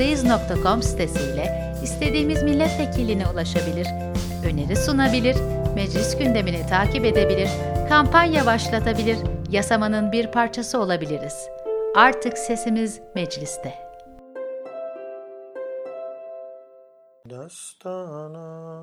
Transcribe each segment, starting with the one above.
bizdeyiz.com sitesiyle istediğimiz milletvekiline ulaşabilir, öneri sunabilir, meclis gündemini takip edebilir, kampanya başlatabilir, yasamanın bir parçası olabiliriz. Artık sesimiz mecliste. Dastana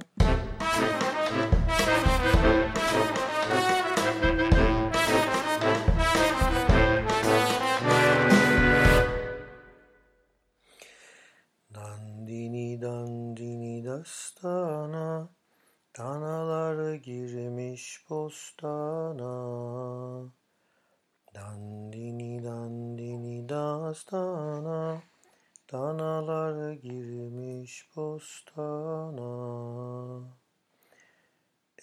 dastana Danalar girmiş bostana.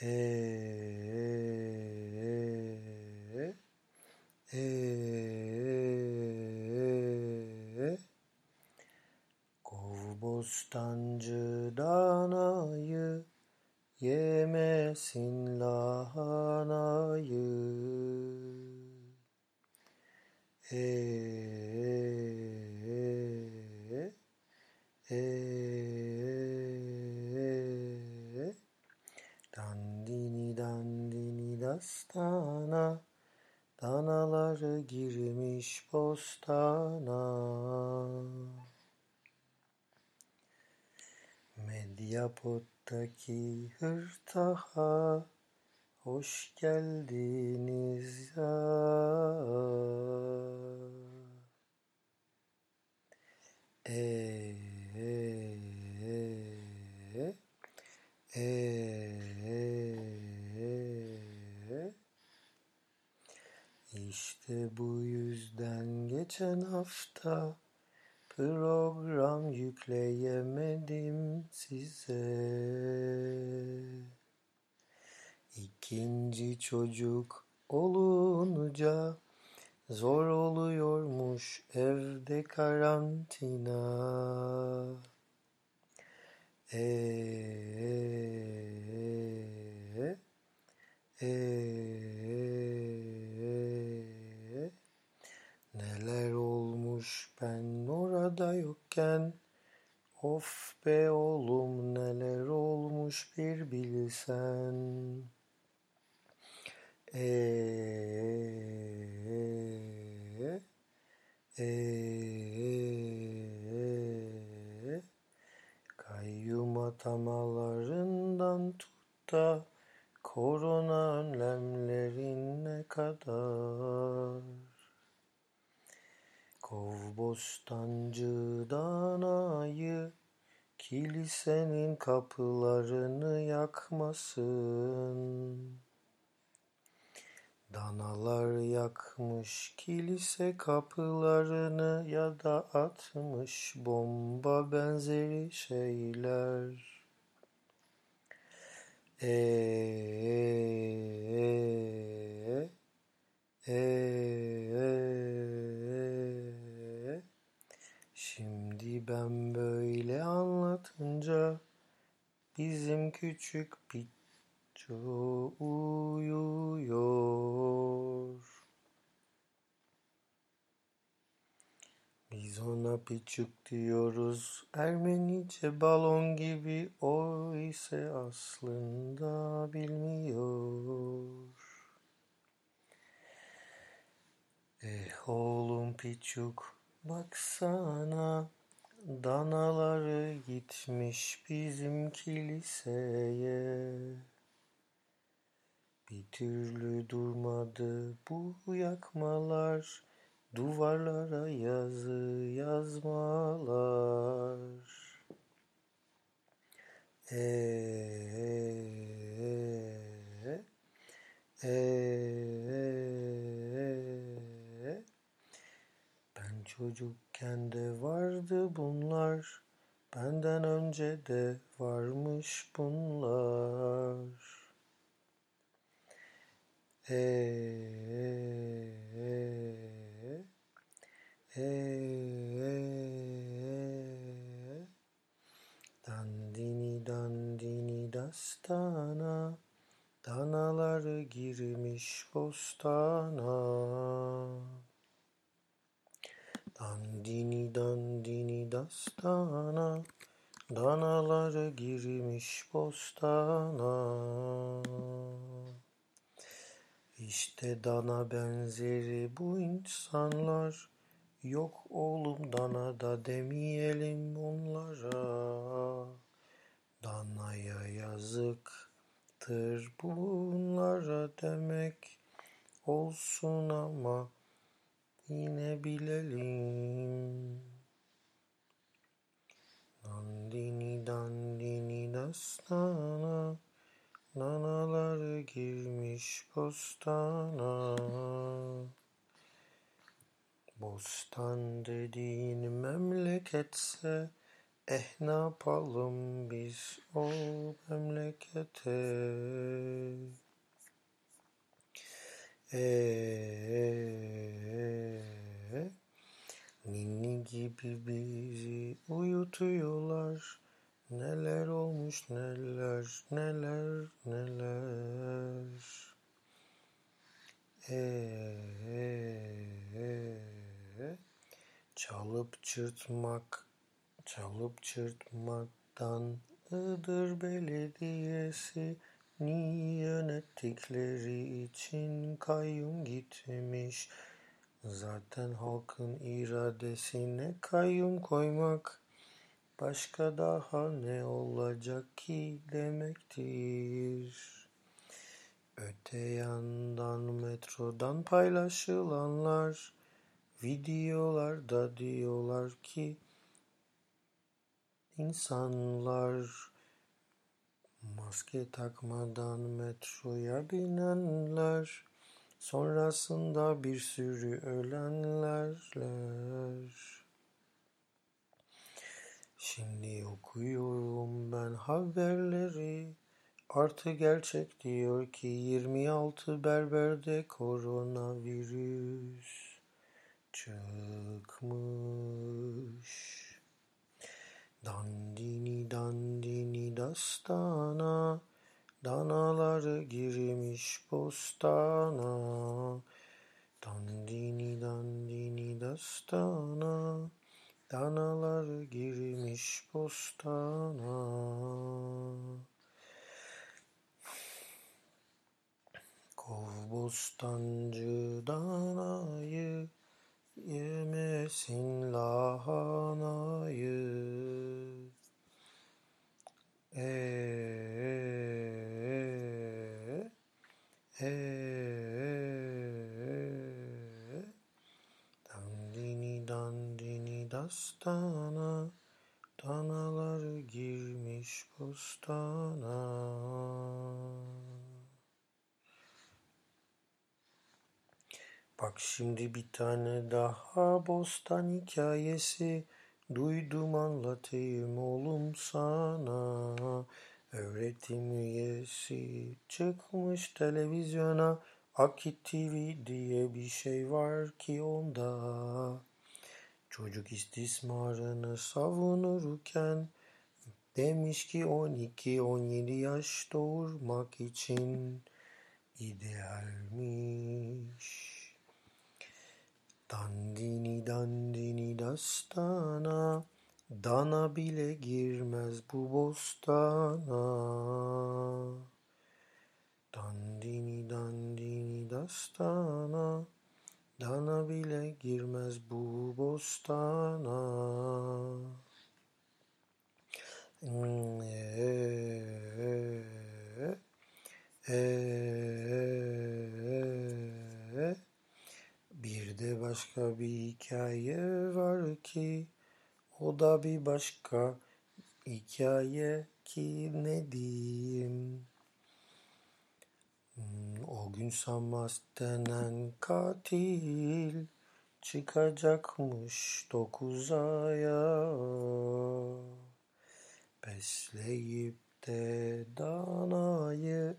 E e e. Kov bostancı danayı yemesin lahanayı e e dandini dastana danalar girmiş bostana. Medyapod'daki hırtaha hoş geldiniz ya. E, e, e, İşte bu yüzden geçen hafta program yükleyemedim size. İkinci çocuk olunca zor oluyormuş evde karantina. E, e, e, neler olmuş ben yokken Of be oğlum neler olmuş bir bilsen. E, e, e, kayyum atamalarından tut da korona önlemlerine kadar Kov bostancı danayı kilisenin kapılarını yakmasın. Danalar yakmış kilise kapılarını ya da atmış bomba benzeri şeyler. E, e, e, e, Şimdi ben böyle anlatınca bizim küçük Piço uyuyor. Biz ona piçuk diyoruz Ermenice balon gibi o ise aslında bilmiyor. Eh oğlum piçuk baksana danaları gitmiş bizim kiliseye. Bir türlü durmadı bu yakmalar duvarlara yazı yazmalar. E, e, e, ben çocukken de vardı bunlar. Benden önce de varmış bunlar. E, e, e, e, dandini dandini dastana danalar girmiş bostana. Dandini dandini das dastana Danaları girmiş bostana. İşte dana benzeri bu insanlar Yok oğlum dana da demeyelim onlara Danaya yazıktır bunlara demek olsun ama yine bilelim. Dandini dandini dastana. Nanaları girmiş bostana. Bostan dediğin memleketse Eh ne yapalım biz o memlekete Eee Ninni gibi bizi uyutuyorlar. Neler olmuş neler neler neler. Eee Çalıp çırpmak Çalıp çırpmaktan Iğdır Belediyesi ni yönettikleri için kayyum gitmiş. Zaten halkın iradesine kayyum koymak başka daha ne olacak ki demektir. Öte yandan metrodan paylaşılanlar videolarda diyorlar ki insanlar maske takmadan metroya binenler sonrasında bir sürü ölenlerler. Şimdi okuyorum ben haberleri artı gerçek diyor ki 26 berberde koronavirüs çıkmış. Dandini dandini dastana Danaları girmiş bostana. Dandini dandini dastana Danaları girmiş bostana. Kov bostancı danayı Yemesin lahanayı Eee Eee Dandini dandini dastana Danaları girmiş bostana Bak şimdi bir tane daha bostan hikayesi duydum anlatayım oğlum sana. Öğretim üyesi çıkmış televizyona Akit TV diye bir şey var ki onda. Çocuk istismarını savunurken demiş ki 12-17 yaş doğurmak için idealmiş. Dandini dandini dastana Dana bile girmez bu bostana Dandini dandini dastana Dana bile girmez bu bostana bir de başka bir hikaye var ki o da bir başka hikaye ki ne diyeyim. Hmm, O gün Samas denen katil çıkacakmış dokuz aya. Besleyip de danayı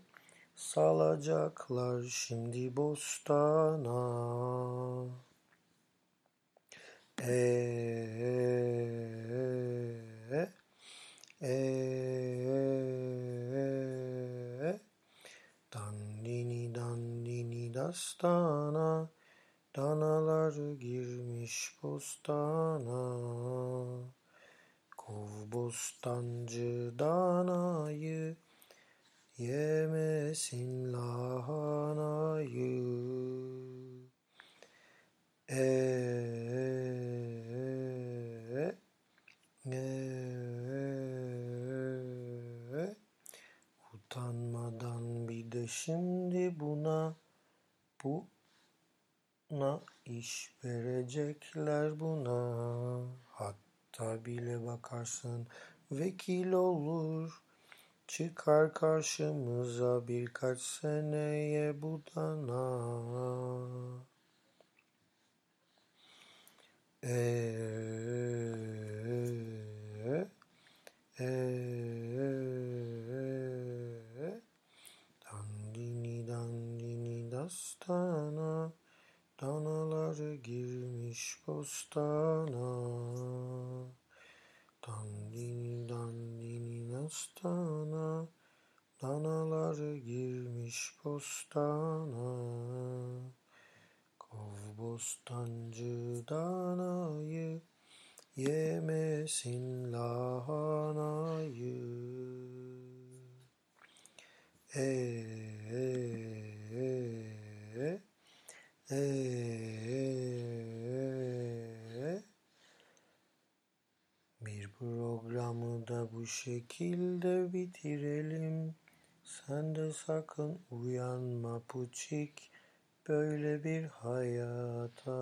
salacaklar şimdi bostana. Eee dastana Danalar girmiş bostana Kov bostancı danayı, yemesin lahanayı. E, e, e, utanmadan bir de şimdi buna, buna iş verecekler buna. Hatta bile bakarsın vekil olur. Çıkar karşımıza birkaç seneye bu dana. Eee, eee, dastana, danalar girmiş bostana. Dandini dandini dastana, danalar girmiş bostana. Kov bostancı danayı, yemesin lahanayı. E, e, e, e, bir programı da bu şekilde bitirelim. Sen de sakın uyanma puçik böyle bir hayata.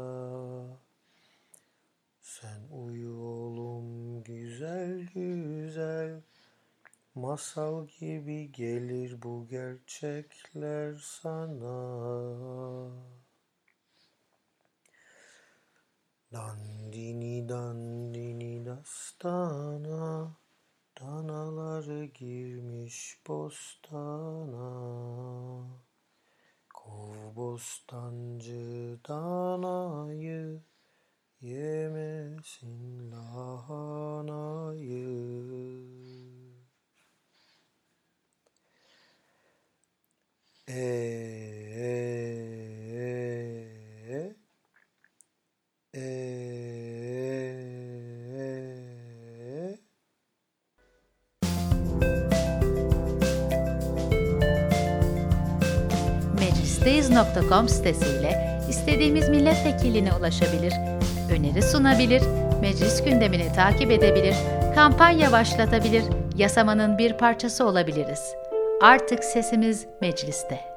Sen uyu oğlum güzel güzel. Masal gibi gelir bu gerçekler sana. Dandini dandini dastana, danalar girmiş bostana. Kov bostancı danayı, yemesin lahanayı. Eee, %100.com sitesiyle istediğimiz milletvekiline ulaşabilir, öneri sunabilir, meclis gündemini takip edebilir, kampanya başlatabilir, yasamanın bir parçası olabiliriz. Artık sesimiz mecliste.